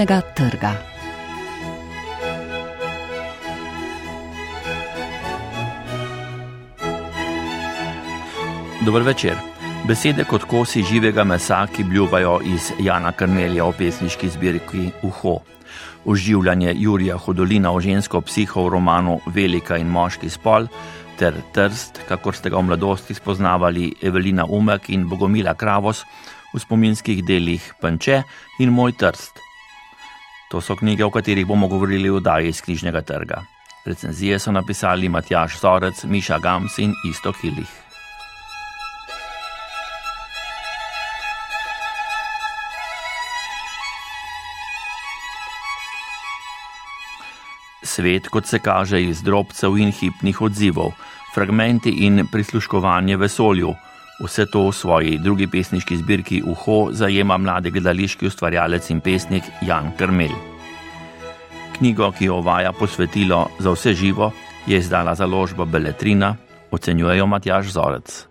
knjižnega trga. Dobro večer. Besede kot kosi živega mesa, ki bljuvajo iz Jana Krmelja v pesniški zbirki Uho. Oživljanje Jurija Hodolina o žensko psiho v romanu Velika in moški spol ter Trst, kakor ste ga v mladosti spoznavali Evelina Umek in Bogomila Kravos v spominskih delih Panče in Moj Trst. To so knjige, o katerih bomo govorili v oddaji iz Križnega trga. Recenzije so napisali Matjaš Zorec, Miša Gams in Isto Hilih. Svet, kot se kaže iz drobcev in hipnih odzivov, fragmenti in prisluškovanje vesolju. Vse to v svoji drugi pesniški zbirki Uho zajema mladi gledališki ustvarjalec in pesnik Jan Krmel. Knjigo, ki jo uvaja posvetilo za vse živo, je izdala založba Beletrina, ocenjujejo Matjaš Zorec.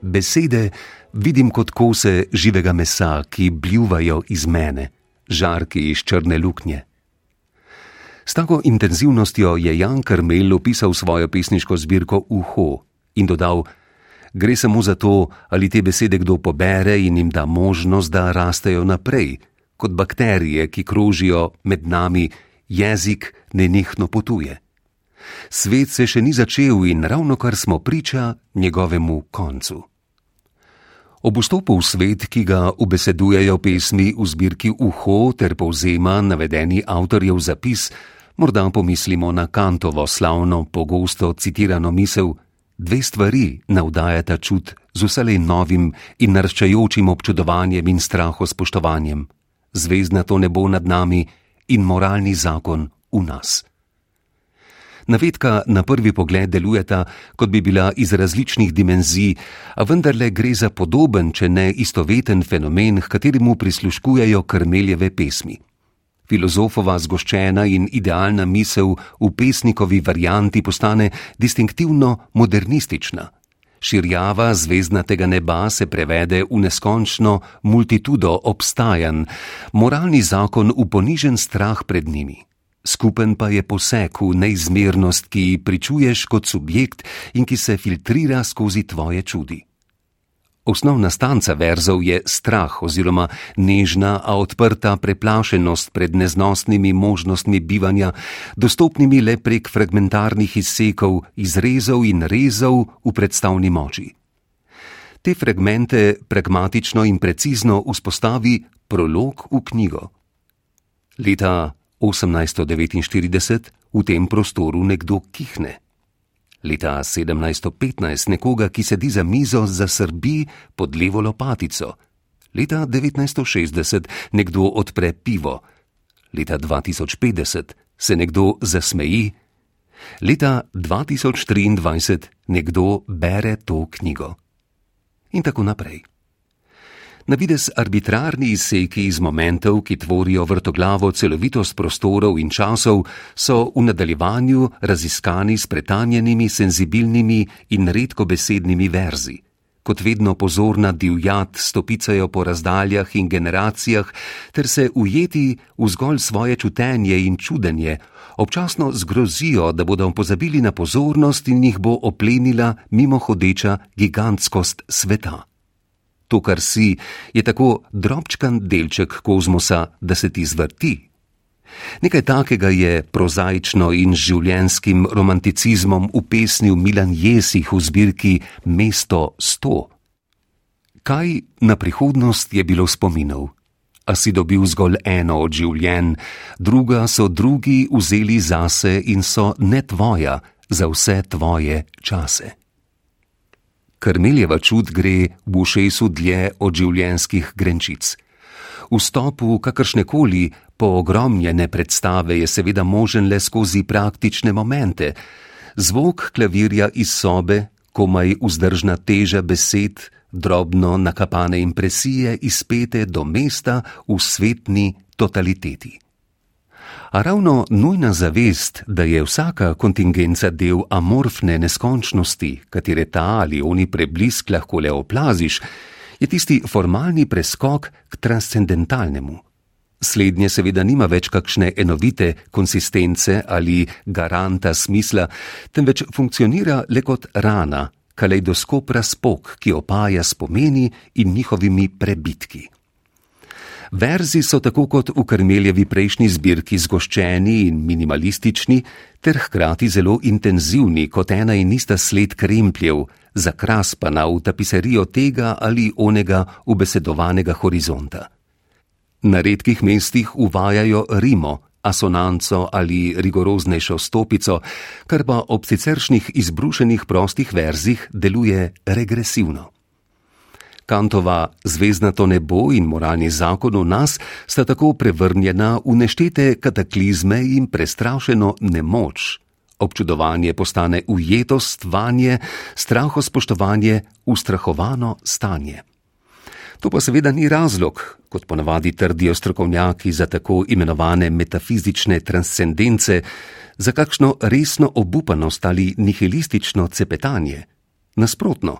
Besede vidim kot kose živega mesa, ki bljuvajo iz mene, žarki iz črne luknje. S tako intenzivnostjo je Jan Krmel opisal svojo pesniško zbirko Uho in dodal: Gre samo za to, ali te besede kdo pobere in jim da možnost, da rastejo naprej, kot bakterije, ki krožijo med nami, jezik nenehno potuje. Svet se še ni začel in ravno kar smo priča njegovemu koncu. Ob vstopu v svet, ki ga ubesedujejo pesmi v zbirki Uho ter povzema navedeni avtorjev zapis, morda pomislimo na Kantovo slavno, pogosto citirano misel: Dve stvari navdajata čut z vselej novim in naraščajočim občudovanjem in straho zvezdna to nebo nad nami in moralni zakon v nas. Navedka na prvi pogled delujeta, kot bi bila iz različnih dimenzij, a vendarle gre za podoben, če ne istoveten fenomen, kateremu prisluškujejo krmeljeve pesmi. Filozofova zgoščena in idealna misel v pesnikovi varianti postane distinktivno modernistična. Širjava zvezdnatega neba se prevede v neskončno multitudo obstajanj, moralni zakon v ponižen strah pred njimi. Skupen pa je poseg v neizmernost, ki pričuješ kot subjekt in ki se filtrira skozi tvoje čudi. Osnovna stanca verzov je strah oziroma nežna, a odprta preplašenost pred neznosnimi možnostmi bivanja, dostopnimi le prek fragmentarnih izsekov, izrezov in rezov v predstavni moči. Te fragmente pragmatično in precizno vzpostavi prolog v knjigo. Leta 1849 v tem prostoru nekdo kihne. Leta 1715 nekoga, ki sedi za mizo, zasrbi pod levo lopatico. Leta 1960 nekdo odpre pivo. Leta 2050 se nekdo zasmeji. Leta 2023 nekdo bere to knjigo. In tako naprej. Na vides arbitrarni izseki iz momentov, ki tvorijo vrtoglavo celovitost prostorov in časov, so v nadaljevanju raziskani s pretanjenimi, senzibilnimi in redkobesednimi verzi. Kot vedno pozorna divjat stopicajo po razdaljah in generacijah, ter se ujeti v zgolj svoje čutenje in čudenje, občasno zgrozijo, da bodo pozabili na pozornost in jih bo oplenila mimo hodeča gigantskost sveta. To, kar si, je tako drobčkan delček kozmosa, da se ti zvrti. Nekaj takega je prozaično in življenskim romanticizmom upesnil Milan Jesih v zbirki Mesto sto. Kaj na prihodnost je bilo spominov? A si dobil zgolj eno od življenj, druga so drugi vzeli zase in so ne tvoja, za vse tvoje čase. Krmeljeva čud gre v ušesu dlje od življenskih grenčic. Vstop v kakršne koli poogromljene predstave je seveda možen le skozi praktične momente. Zvok klavirja iz sobe, komaj vzdržna teža besed, drobno nakapane impresije izpete do mesta v svetni totaliteti a ravno nujna zavest, da je vsaka kontingenca del amorfne neskončnosti, katere ta ali oni preblisk lahko le oplaziš, je tisti formalni preskok k transcendentalnemu. Slednje seveda nima več kakšne enovite konsistence ali garanta smisla, temveč funkcionira le kot rana, kaleidoskop razpok, ki opaja spomeni in njihovimi prebitki. Verzi so tako kot v Karmeljevi prejšnji zbirki zgoščeni in minimalistični, ter hkrati zelo intenzivni kot ena in ista sled krempljev, zakraspana v tapiserijo tega ali onega ubesedovanega horizonta. Na redkih mestih uvajajo rimo, asonanco ali rigoroznejšo stopico, kar pa ob siceršnjih izbrušenih prostih verzih deluje regresivno. Kantova zvezdnato nebo in moralni zakon v nas sta tako prevrnjena v neštete kataklizme in prestrašeno nemoč. Občudovanje postane ujetost, vanje, strahospoštovanje, ustrahovano stanje. To pa seveda ni razlog, kot ponavadi trdijo strokovnjaki za tako imenovane metafizične transcendence, za kakšno resno obupanost ali nihilistično cepetanje. Nasprotno,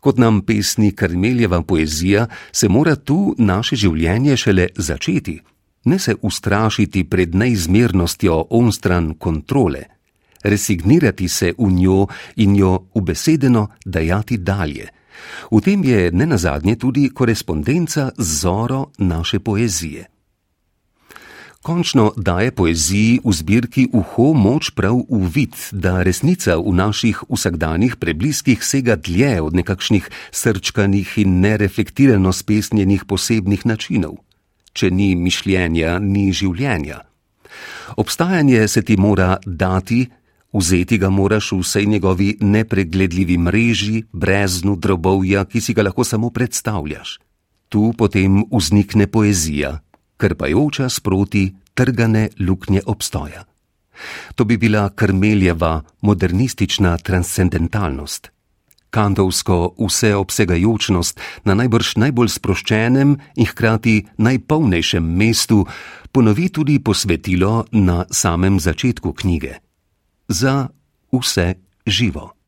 kot nam pesni Karmeljeva poezija, se mora tu naše življenje šele začeti, ne se ustrašiti pred neizmernostjo onstran kontrole, resignirati se v njo in jo ubesedeno dajati dalje. V tem je ne nazadnje tudi korespondenca z zoro naše poezije končno daje poeziji v zbirki uho moč prav v vid, da resnica v naših vsakdanjih prebliskih sega dlje od nekakšnih srčkanih in nereflektirano spesnjenih posebnih načinov. Če ni mišljenja, ni življenja. Obstajanje se ti mora dati, vzeti ga moraš v vsej njegovi nepregledljivi mreži, breznu drobovja, ki si ga lahko samo predstavljaš. Tu potem vznikne poezija, krpajoča sproti trgane luknje obstoja. To bi bila krmeljeva modernistična transcendentalnost. Kantovsko vseobsegajočnost na najbrž najbolj sproščenem in hkrati najpolnejšem mestu ponovi tudi posvetilo na samem začetku knjige. Za vse živo.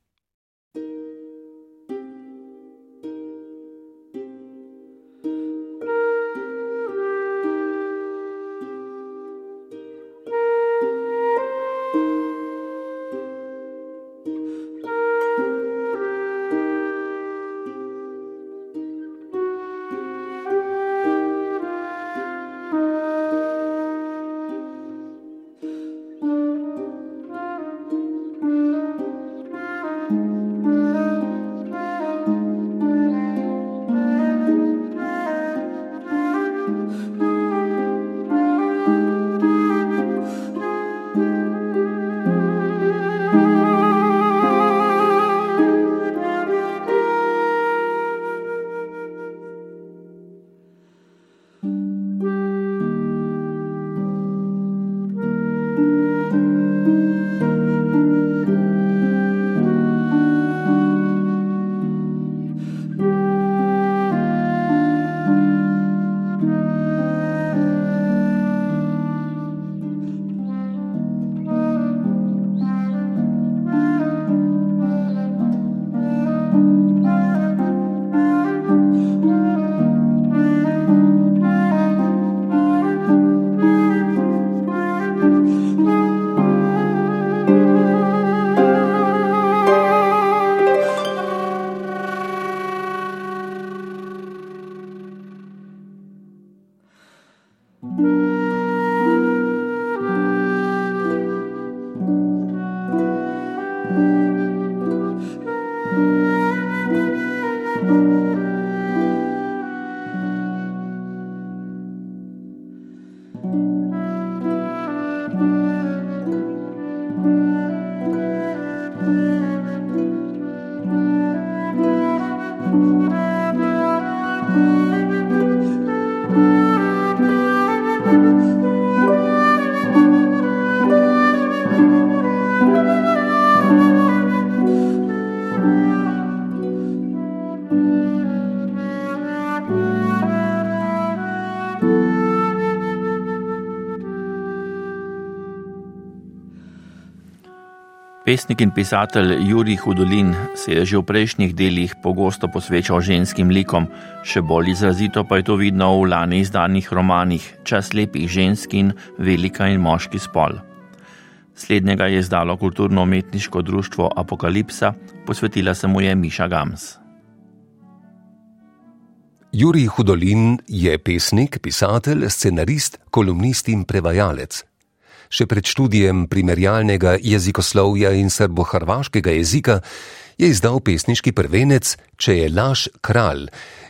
Pesnik in pisatelj Juri Hudolin se je že v prejšnjih delih pogosto posvečal ženskim likom, še bolj izrazito pa je to vidno v lani izdanih romanih Čas lepih žensk in Velika in moški spol. Slednjega je izdalo kulturno-umetniško društvo Apokalipsa, posvetila se mu je Miša Gams. Juri Hudolin je pesnik, pisatelj, scenarist, kolumnist in prevajalec. Še pred študijem primerjalnega jezikoslovja in srbo-hrvaškega jezika je izdal pesniški prvenec Če je laž kralj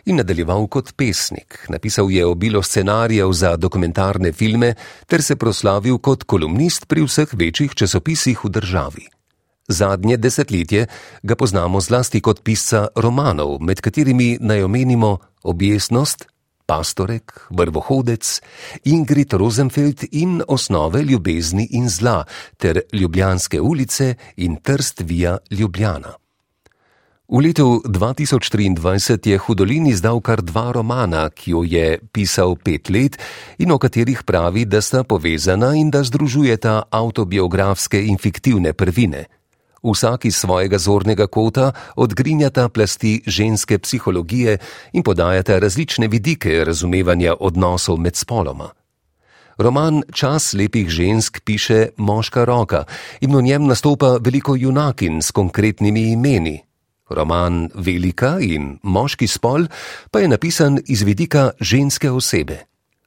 in nadaljeval kot pesnik. Napisal je obilo scenarijev za dokumentarne filme ter se proslavil kot kolumnist pri vseh večjih časopisih v državi. Zadnje desetletje ga poznamo zlasti kot pisca romanov, med katerimi naj omenimo Objesnost, Pastorek, Vrvohodec, Ingrid Rosenfeld in Osnove ljubezni in zla ter Ljubljanske ulice in Trst via Ljubljana. V letu 2023 je Hudolin izdal kar dva romana, ki jo je pisal pet let in o katerih pravi, da sta povezana in da združujeta autobiografske in fiktivne prvine. Vsak iz svojega zornega kota odgrinjata plasti ženske psihologije in podajata različne vidike razumevanja odnosov med spoloma. Roman Čas lepih žensk piše moška roka in v njem nastopa veliko junakin s konkretnimi imeni. Roman Velika in moški spol pa je napisan iz vidika ženske osebe.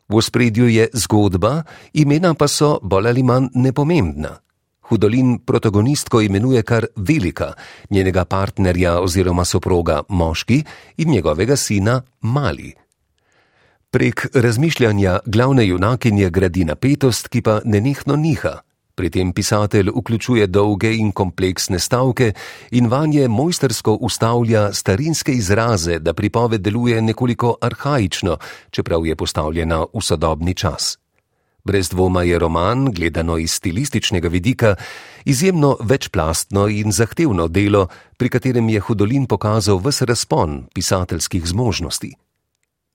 V spredju je zgodba, imena pa so bolj ali manj nepomembna. Hudolin protagonistko imenuje kar Velika, njenega partnerja oziroma soproga moški in njegovega sina Mali. Prek razmišljanja glavne junakinje gradi napetost, ki pa nenehno niha. Pri tem pisatelj vključuje dolge in kompleksne stavke in vanje mojstersko ustavlja starinske izraze, da pripoved deluje nekoliko arhajično, čeprav je postavljena v sodobni čas. Brez dvoma je roman, gledano iz stilističnega vidika, izjemno večplastno in zahtevno delo, pri katerem je Hudolin pokazal vse razpon pisateljskih zmožnosti.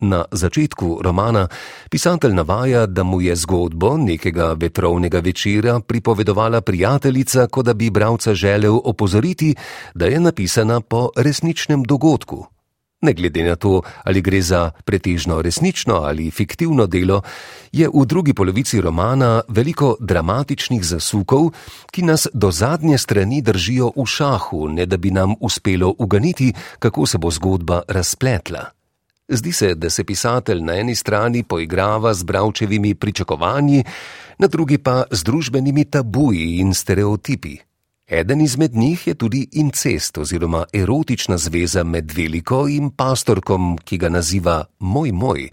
Na začetku romana pisatelj navaja, da mu je zgodbo nekega vetrovnega večera pripovedovala prijateljica, kot da bi bralca želel opozoriti, da je napisana po resničnem dogodku. Ne glede na to, ali gre za pretežno resnično ali fiktivno delo, je v drugi polovici romana veliko dramatičnih zasukov, ki nas do zadnje strani držijo v šahu, ne da bi nam uspelo uganiti, kako se bo zgodba razpletla. Zdi se, da se pisatelj na eni strani poigrava z bravčevimi pričakovanji, na drugi pa z družbenimi tabuji in stereotipi. Eden izmed njih je tudi incest oziroma erotična zveza med veliko in pastorkom, ki ga naziva moj moj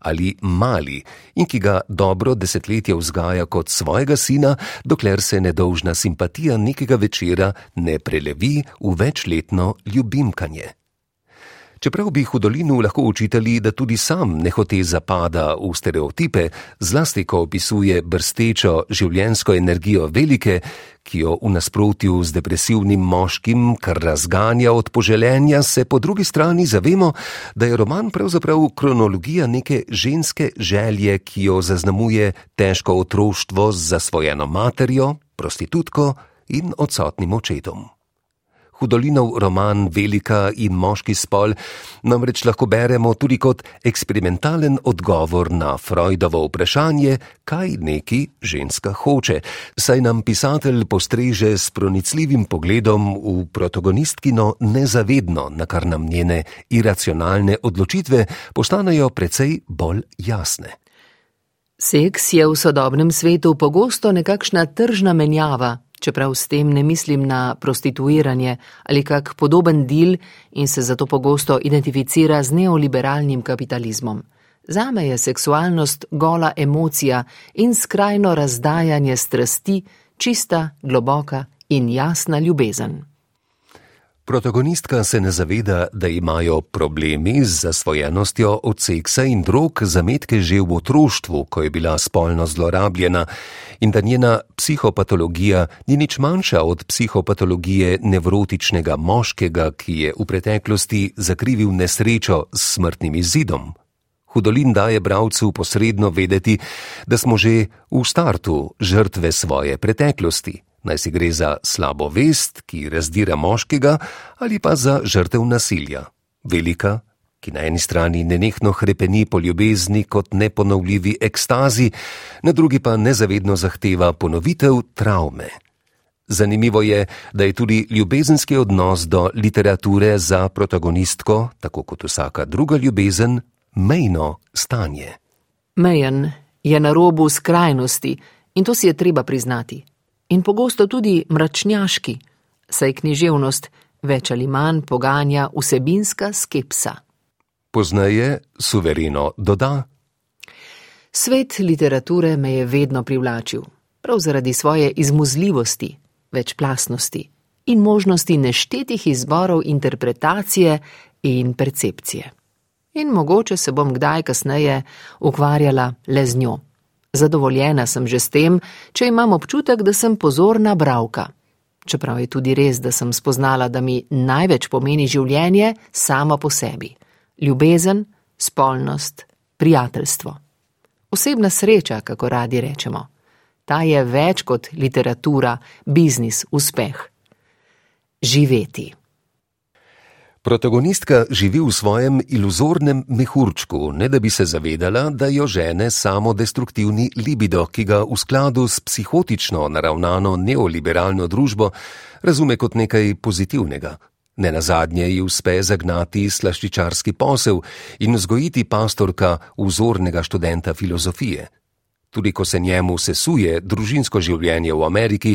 ali mali in ki ga dobro desetletje vzgaja kot svojega sina, dokler se nedolžna simpatija nekega večera ne prelevi v večletno ljubimkanje. Čeprav bi Hudolinu lahko učitali, da tudi sam nehote zapada v stereotipe, zlasti ko opisuje brstečo življensko energijo velike, ki jo v nasprotju z depresivnim moškim kar razganja od poželenja, se po drugi strani zavemo, da je roman pravzaprav kronologija neke ženske želje, ki jo zaznamuje težko otroštvo z zasvojeno materjo, prostitutko in odsotnim očetom. Hudolinov roman Velika in moški spol namreč lahko beremo tudi kot eksperimentalen odgovor na Freudovo vprašanje, kaj neki ženska hoče, saj nam pisatelj postreže s pronicljivim pogledom v protagonistkino nezavedno, na kar nam njene iracionalne odločitve postanejo precej bolj jasne. Seks je v sodobnem svetu pogosto nekakšna tržna menjava, čeprav s tem ne mislim na prostituiranje ali kak podoben del in se zato pogosto identificira z neoliberalnim kapitalizmom. Zame je seksualnost gola emocija in skrajno razdajanje strasti, čista, globoka in jasna ljubezen. Protagonistka se ne zaveda, da imajo problemi z zasvojenostjo od seksa in drog zametke že v otroštvu, ko je bila spolno zlorabljena, in da njena psihopatologija ni nič manjša od psihopatologije nevrotičnega moškega, ki je v preteklosti zakrivil nesrečo s smrtnim izidom. Hudolin daje bravcu posredno vedeti, da smo že v startu žrtve svoje preteklosti naj si gre za slabo vest, ki razdira moškega, ali pa za žrtev nasilja. Velika, ki na eni strani nenehno hrepeni po ljubezni kot neponovljivi ekstazi, na drugi pa nezavedno zahteva ponovitev travme. Zanimivo je, da je tudi ljubezenski odnos do literature za protagonistko, tako kot vsaka druga ljubezen, mejno stanje. Mejen je na robu skrajnosti in to si je treba priznati. In pogosto tudi mračnjaški, saj književnost več ali manj poganja vsebinska skepsa. Poznaje suvereno doda: Svet literature me je vedno privlačil, prav zaradi svoje izmuzljivosti, večplastnosti in možnosti neštetih izborov interpretacije in percepcije. In mogoče se bom kdaj kasneje ukvarjala le z njo. Zadovoljena sem že s tem, če imam občutek, da sem pozorna bravka. Čeprav je tudi res, da sem spoznala, da mi največ pomeni življenje samo po sebi: ljubezen, spolnost, prijateljstvo. Osebna sreča, kako radi rečemo. Ta je več kot literatura, biznis, uspeh. Živeti. Protagonistka živi v svojem iluzornem mehurčku, ne da bi se zavedala, da jo žene samo destruktivni libido, ki ga v skladu s psihotično naravnano neoliberalno družbo razume kot nekaj pozitivnega. Ne na zadnje ji uspe zagnati slaščičarski posel in vzgojiti pastorka vzornega študenta filozofije tudi ko se njemu sesuje družinsko življenje v Ameriki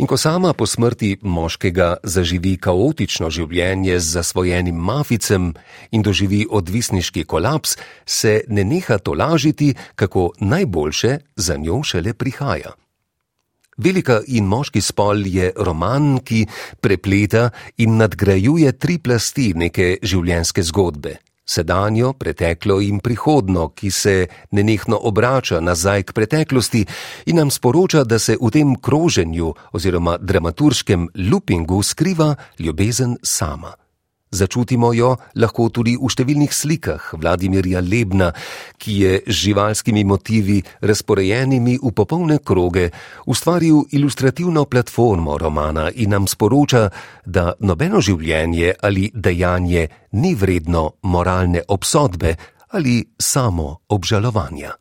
in ko sama po smrti moškega zaživi kaotično življenje z zasvojenim maficem in doživi odvisniški kolaps, se ne neha tolažiti, kako najboljše za njo šele prihaja. Velika in moški spol je roman, ki prepleta in nadgrajuje tri plasti neke življenjske zgodbe sedanjo, preteklo in prihodno, ki se nenehno obrača nazaj k preteklosti in nam sporoča, da se v tem kroženju oziroma dramaturškem loopingu skriva ljubezen sama. Začutimo jo lahko tudi v številnih slikah Vladimirja Lebna, ki je z živalskimi motivi, razporejenimi v popolne kroge, ustvaril ilustrativno platformo romana in nam sporoča, da nobeno življenje ali dejanje ni vredno moralne obsodbe ali samo obžalovanja.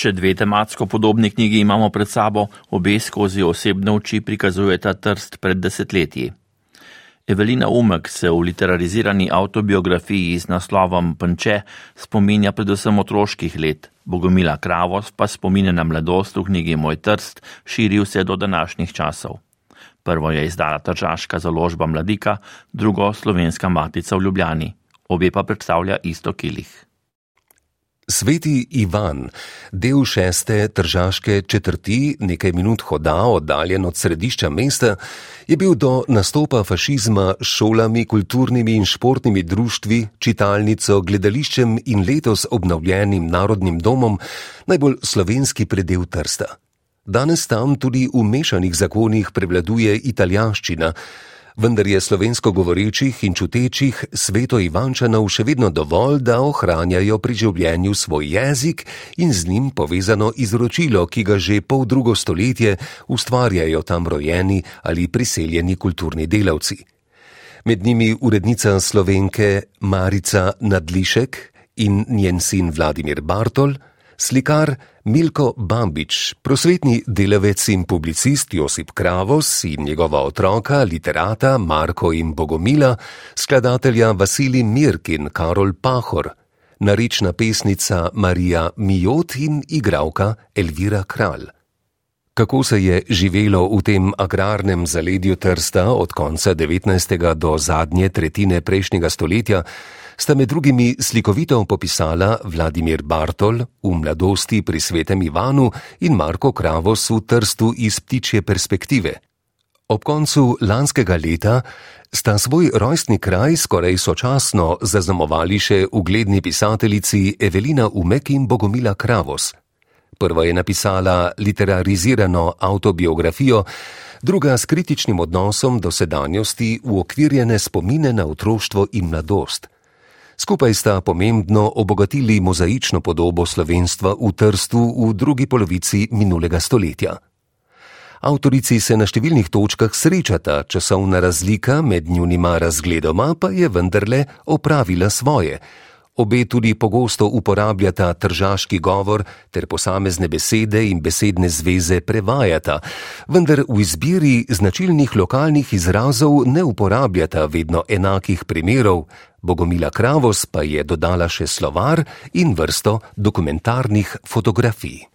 Še dve tematsko podobni knjigi imamo pred sabo, obe skozi osebne oči prikazujeta trst pred desetletji. Evelina Umek se v literarizirani autobiografiji z naslovom Panče spominja predvsem otroških let, Bogomila Kravos pa spomine na mladost v knjigi Moj trst širi vse do današnjih časov. Prvo je izdala tržaška založba Mladika, drugo slovenska matica v Ljubljani. Obe pa predstavlja isto kilih. Sveti Ivan, del šeste tržaške četrti, nekaj minut hoda oddaljen od središča mesta, je bil do nastopa fašizma s šolami, kulturnimi in športnimi društvi, čitalnico, gledališčem in letos obnovljenim narodnim domom najbolj slovenski predel Trsta. Danes tam tudi v mešanih zakonih prevladuje italijanščina, vendar je slovensko govorečih in čutečih sveto Ivančanov še vedno dovolj, da ohranjajo pri življenju svoj jezik in z njim povezano izročilo, ki ga že pol drugo stoletje ustvarjajo tam rojeni ali priseljeni kulturni delavci. Med njimi urednica slovenke Marica Nadlišek in njen sin Vladimir Bartol, slikar Milko Bambič, prosvetni delavec in publicist Josip Kravos in njegova otroka, literata Marko in Bogomila, skladatelja Vasilij Mirk in Karol Pahor, narična pesnica Marija Mijot in igralka Elvira Kralj. Kako se je živelo v tem agrarnem zaledju Trsta od konca 19. do zadnje tretjine prejšnjega stoletja, sta med drugimi slikovito popisala Vladimir Bartol v mladosti pri svetem Ivanu in Marko Kravos v Trstu iz ptičje perspektive. Ob koncu lanskega leta sta svoj rojstni kraj skoraj sočasno zaznamovali še ugledni pisateljici Evelina Umek in Bogomila Kravos. Prva je napisala literarizirano autobiografijo, druga s kritičnim odnosom do sedanjosti v okvirjene spomine na otroštvo in mladost. Skupaj sta pomembno obogatili mozaično podobo slovenstva v Trstu v drugi polovici minulega stoletja. Avtorici se na številnih točkah srečata, časovna razlika med njunima razgledoma pa je vendarle opravila svoje. Obe tudi pogosto uporabljata tržaški govor ter posamezne besede in besedne zveze prevajata, vendar v izbiri značilnih lokalnih izrazov ne uporabljata vedno enakih primerov, Bogomila Kravos pa je dodala še slovar in vrsto dokumentarnih fotografij.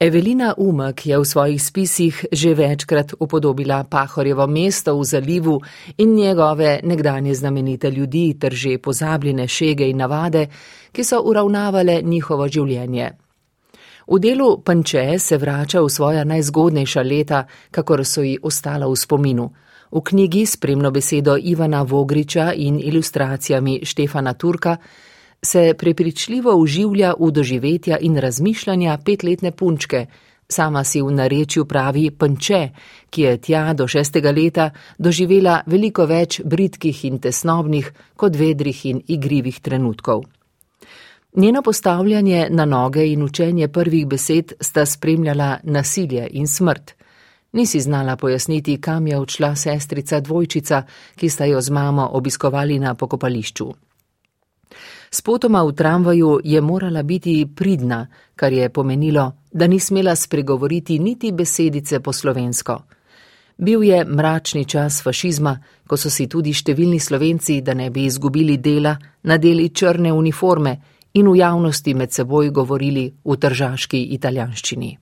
Evelina Umek je v svojih spisih že večkrat upodobila Pahorjevo mesto v zalivu in njegove nekdanje znamenite ljudi ter že pozabljene šege in navade, ki so uravnavale njihovo življenje. V delu Panče se vrača v svoja najzgodnejša leta, kakor so ji ostala v spominu. V knjigi spremno besedo Ivana Vogriča in ilustracijami Štefana Turka se prepričljivo uživlja v doživetja in razmišljanja petletne punčke, sama si v narečju pravi panče, ki je tja do šestega leta doživela veliko več britkih in tesnobnih kot vedrih in igrivih trenutkov. Njeno postavljanje na noge in učenje prvih besed sta spremljala nasilje in smrt. Nisi znala pojasniti, kam je odšla sestrica dvojčica, ki sta jo z mamo obiskovali na pokopališču. Spotoma v tramvaju je morala biti pridna, kar je pomenilo, da ni smela spregovoriti niti besedice po slovensko. Bil je mračni čas fašizma, ko so si tudi številni slovenci, da ne bi izgubili dela, nadeli črne uniforme in v javnosti med seboj govorili v tržaški italijanščini.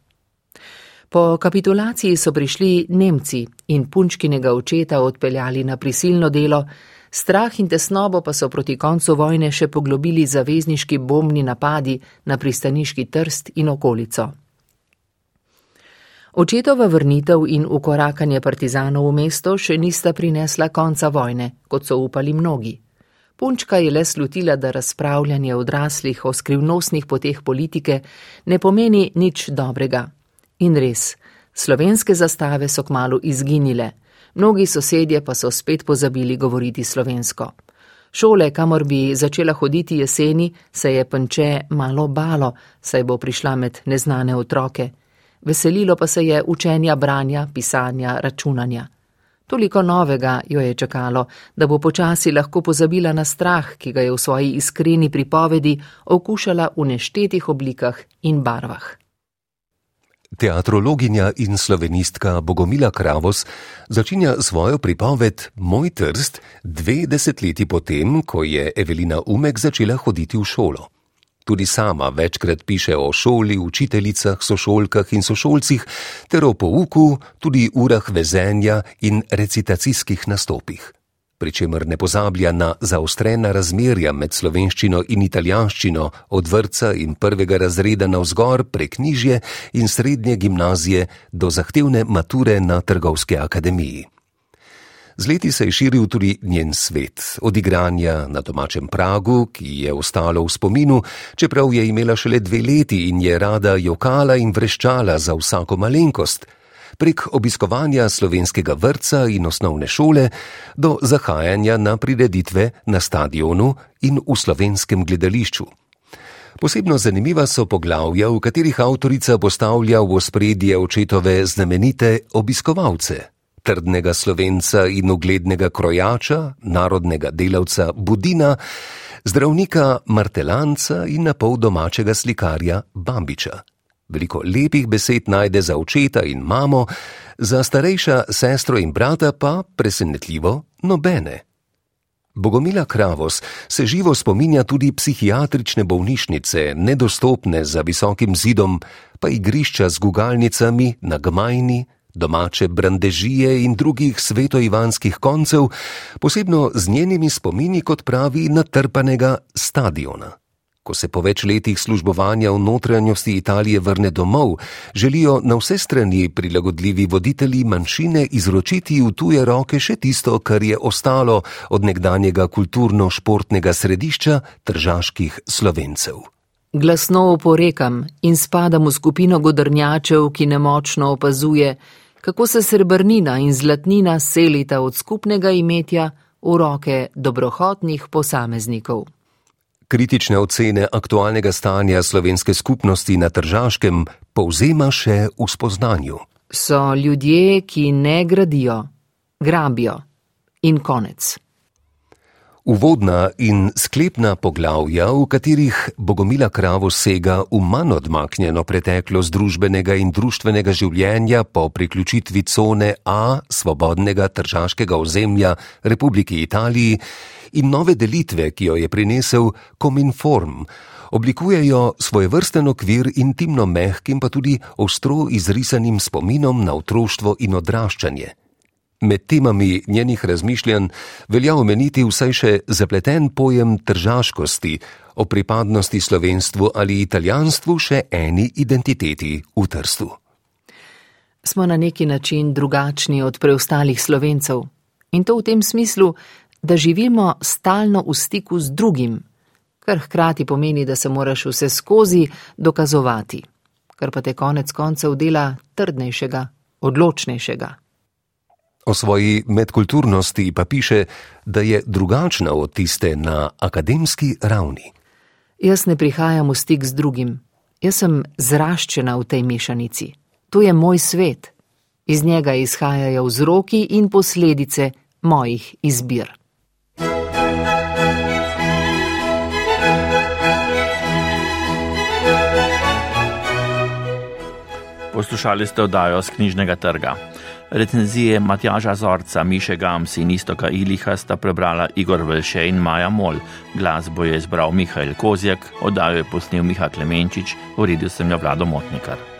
Po kapitulaciji so prišli Nemci in punčkinega očeta odpeljali na prisilno delo, Strah in tesnobo pa so proti koncu vojne še poglobili zavezniški bombni napadi na pristaniški trst in okolico. Očetova vrnitev in ukorakanje partizanov v mesto še nista prinesla konca vojne, kot so upali mnogi. Punčka je le slutila, da razpravljanje odraslih o skrivnostnih poteh politike ne pomeni nič dobrega. In res, slovenske zastave so kmalo izginile mnogi sosedje pa so spet pozabili govoriti slovensko. Šole, kamor bi začela hoditi jeseni, se je panče malo balo, saj bo prišla med neznane otroke. Veselilo pa se je učenja branja, pisanja, računanja. Toliko novega jo je čakalo, da bo počasi lahko pozabila na strah, ki ga je v svoji iskreni pripovedi okušala v neštetih oblikah in barvah. Teatrologinja in slovenistka Bogomila Kravos začenja svojo pripoved Moj trst dve desetletji potem, ko je Evelina Umek začela hoditi v šolo. Tudi sama večkrat piše o šoli, učiteljicah, sošolkah in sošolcih ter o pouku, tudi urah vezenja in recitacijskih nastopih pri čemer ne pozablja na zaostrena razmerja med slovenščino in italijanščino, od vrca in prvega razreda na vzgor prek knjižje in srednje gimnazije do zahtevne mature na trgovske akademiji. Z leti se je širil tudi njen svet, od igranja na domačem pragu, ki je ostalo v spominu, čeprav je imela šele dve leti in je rada jokala in vreščala za vsako malenkost, prek obiskovanja slovenskega vrca in osnovne šole do zahajanja na prireditve na stadionu in v slovenskem gledališču. Posebno zanimiva so poglavja, v katerih avtorica postavlja v ospredje očetove znamenite obiskovalce. Trdnega slovenca in uglednega krojača, narodnega delavca Budina, zdravnika Martelanca in napol domačega slikarja Bambiča. Veliko lepih besed najde za očeta in mamo, za starejša sestro in brata pa presenetljivo nobene. Bogomila Kravos se živo spominja tudi psihiatrične bolnišnice, nedostopne za visokim zidom, pa igrišča z gugalnicami na gmajni, domače brandežije in drugih svetoivanskih koncev, posebno z njenimi spomini, kot pravi, natrpanega stadiona. Ko se po več letih službovanja v notranjosti Italije vrne domov, želijo na vse strani prilagodljivi voditelji manjšine izročiti v tuje roke še tisto, kar je ostalo od nekdanjega kulturno-športnega središča tržaških slovencev. Glasno oporekam in spadam v skupino godrnjačev, ki nemočno opazuje, kako se srebrnina in zlatnina selita od skupnega imetja v roke dobrohotnih posameznikov. Kritične ocene aktualnega stanja slovenske skupnosti na Tržaškem povzema še v spoznanju. So ljudje, ki ne gradijo, grabijo in konec. Uvodna in sklepna poglavja, v katerih Bogomila Kravo sega v manj odmaknjeno preteklost družbenega in društvenega življenja po priključitvi cone A svobodnega tržaškega ozemlja Republiki Italiji in nove delitve, ki jo je prinesel Cominform, oblikujejo svoj vrsten okvir intimno mehkim pa tudi ostro izrisanim spominom na otroštvo in odraščanje. Med temami njenih razmišljanj velja omeniti vsaj še zapleten pojem tržaškosti, o pripadnosti slovenstvu ali italijanstvu še eni identiteti v trstu. Smo na neki način drugačni od preostalih slovencev in to v tem smislu, da živimo stalno v stiku z drugim, kar hkrati pomeni, da se moraš vse skozi dokazovati, kar pa te konec koncev dela trdnejšega, odločnejšega. O svoji medkulturnosti pa piše, da je drugačna od tiste na akademski ravni. Jaz ne prihajam v stik z drugim, jaz sem zraščena v tej mešanici. To je moj svet. Iz njega izhajajo vzroki in posledice mojih izbir. Poslušali ste oddajo z knjižnega trga. Recenzije Matjaža Zorca, Miše Gams in Istoka Iliha sta prebrala Igor Velše in Maja Mol. Glasbo je izbral Mihajl Kozjak, oddajo je posnel Miha Klemenčič, uredil sem jo Vlado Motnikar.